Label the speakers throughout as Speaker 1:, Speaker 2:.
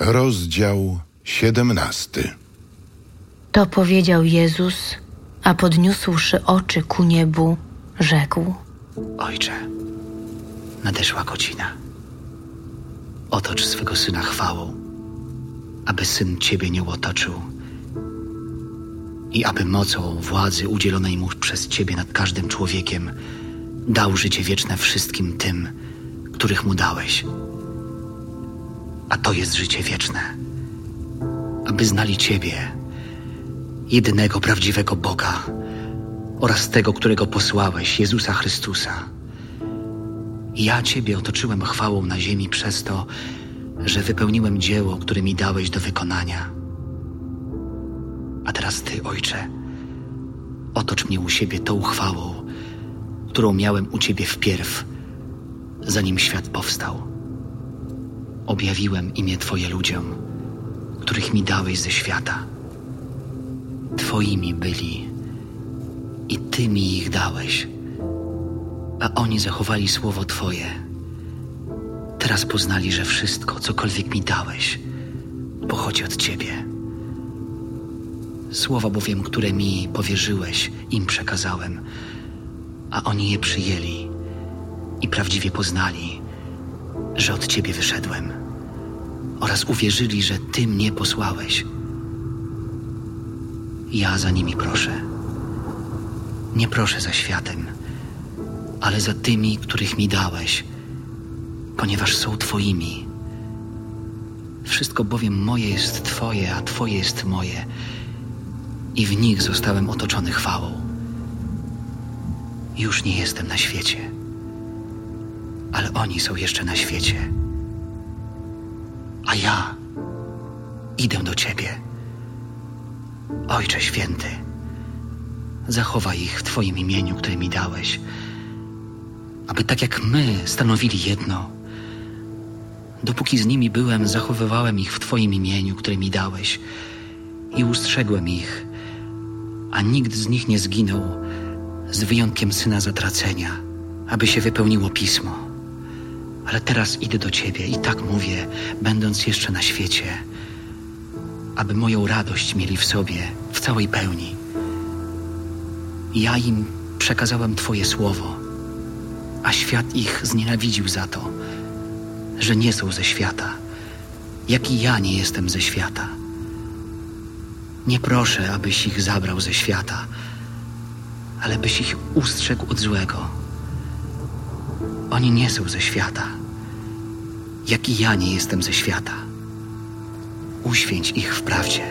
Speaker 1: Rozdział 17
Speaker 2: To powiedział Jezus, a podniósłszy oczy ku niebu, rzekł:
Speaker 3: Ojcze, nadeszła godzina. Otocz swego syna chwałą, aby syn ciebie nie otoczył i aby mocą władzy udzielonej mu przez ciebie nad każdym człowiekiem dał życie wieczne wszystkim tym, których mu dałeś. A to jest życie wieczne, aby znali ciebie, jedynego prawdziwego Boga oraz tego, którego posłałeś, Jezusa Chrystusa. Ja Ciebie otoczyłem chwałą na ziemi przez to, że wypełniłem dzieło, które mi dałeś do wykonania. A teraz Ty, Ojcze, otocz mnie u siebie tą chwałą, którą miałem u Ciebie wpierw, zanim świat powstał. Objawiłem imię Twoje ludziom, których mi dałeś ze świata. Twoimi byli i Ty mi ich dałeś, a oni zachowali słowo Twoje. Teraz poznali, że wszystko, cokolwiek mi dałeś, pochodzi od Ciebie. Słowa bowiem, które mi powierzyłeś, im przekazałem, a oni je przyjęli i prawdziwie poznali, że od Ciebie wyszedłem oraz uwierzyli, że Ty mnie posłałeś. Ja za nimi proszę. Nie proszę za światem, ale za tymi, których mi dałeś, ponieważ są Twoimi. Wszystko bowiem moje jest Twoje, a Twoje jest moje, i w nich zostałem otoczony chwałą. Już nie jestem na świecie, ale oni są jeszcze na świecie. A ja idę do Ciebie. Ojcze Święty, zachowaj ich w Twoim imieniu, które mi dałeś, aby tak jak my stanowili jedno. Dopóki z nimi byłem, zachowywałem ich w Twoim imieniu, które mi dałeś i ustrzegłem ich, a nikt z nich nie zginął, z wyjątkiem syna zatracenia, aby się wypełniło pismo. Ale teraz idę do Ciebie i tak mówię, będąc jeszcze na świecie aby moją radość mieli w sobie w całej pełni. Ja im przekazałem Twoje słowo, a świat ich znienawidził za to, że nie są ze świata, jak i ja nie jestem ze świata. Nie proszę, abyś ich zabrał ze świata, ale byś ich ustrzegł od złego. Oni nie są ze świata, jak i ja nie jestem ze świata uświęć ich w prawdzie.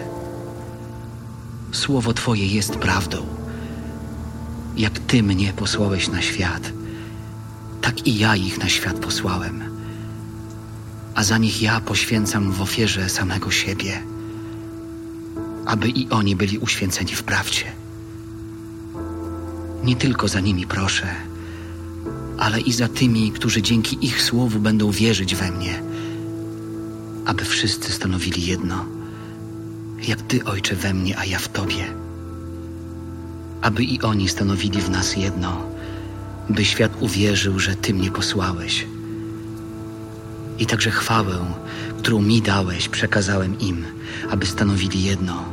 Speaker 3: Słowo Twoje jest prawdą. Jak Ty mnie posłałeś na świat, tak i ja ich na świat posłałem. A za nich ja poświęcam w ofierze samego siebie, aby i oni byli uświęceni w prawdzie. Nie tylko za nimi proszę, ale i za tymi, którzy dzięki ich słowu będą wierzyć we mnie aby wszyscy stanowili jedno, jak Ty, Ojcze, we mnie, a ja w Tobie. Aby i oni stanowili w nas jedno, by świat uwierzył, że Ty mnie posłałeś. I także chwałę, którą mi dałeś, przekazałem im, aby stanowili jedno,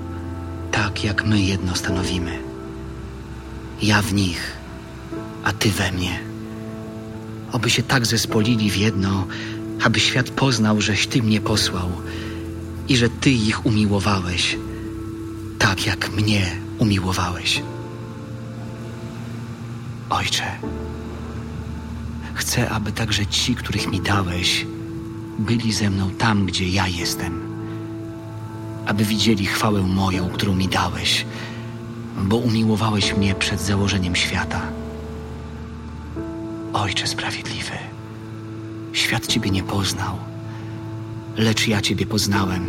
Speaker 3: tak jak my jedno stanowimy. Ja w nich, a Ty we mnie. Oby się tak zespolili w jedno, aby świat poznał, żeś Ty mnie posłał i że Ty ich umiłowałeś, tak jak mnie umiłowałeś. Ojcze, chcę, aby także ci, których mi dałeś, byli ze mną tam, gdzie ja jestem, aby widzieli chwałę moją, którą mi dałeś, bo umiłowałeś mnie przed założeniem świata. Ojcze sprawiedliwy. Świat Ciebie nie poznał, lecz ja Ciebie poznałem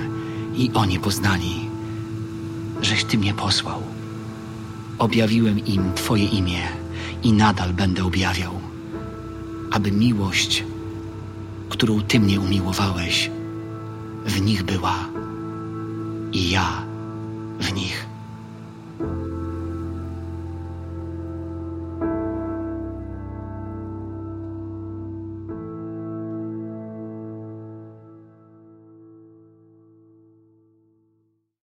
Speaker 3: i oni poznali, żeś Ty mnie posłał. Objawiłem im Twoje imię i nadal będę objawiał, aby miłość, którą Ty mnie umiłowałeś, w nich była i ja